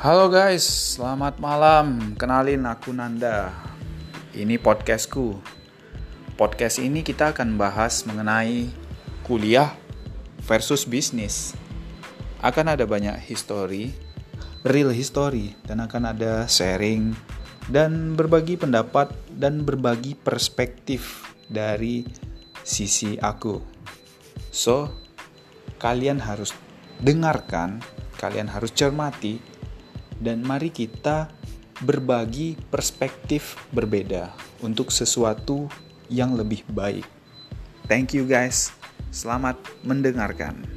Halo guys, selamat malam. Kenalin aku Nanda. Ini podcastku. Podcast ini kita akan bahas mengenai kuliah versus bisnis. Akan ada banyak history, real history, dan akan ada sharing dan berbagi pendapat dan berbagi perspektif dari sisi aku. So, kalian harus dengarkan, kalian harus cermati dan mari kita berbagi perspektif berbeda untuk sesuatu yang lebih baik. Thank you guys. Selamat mendengarkan.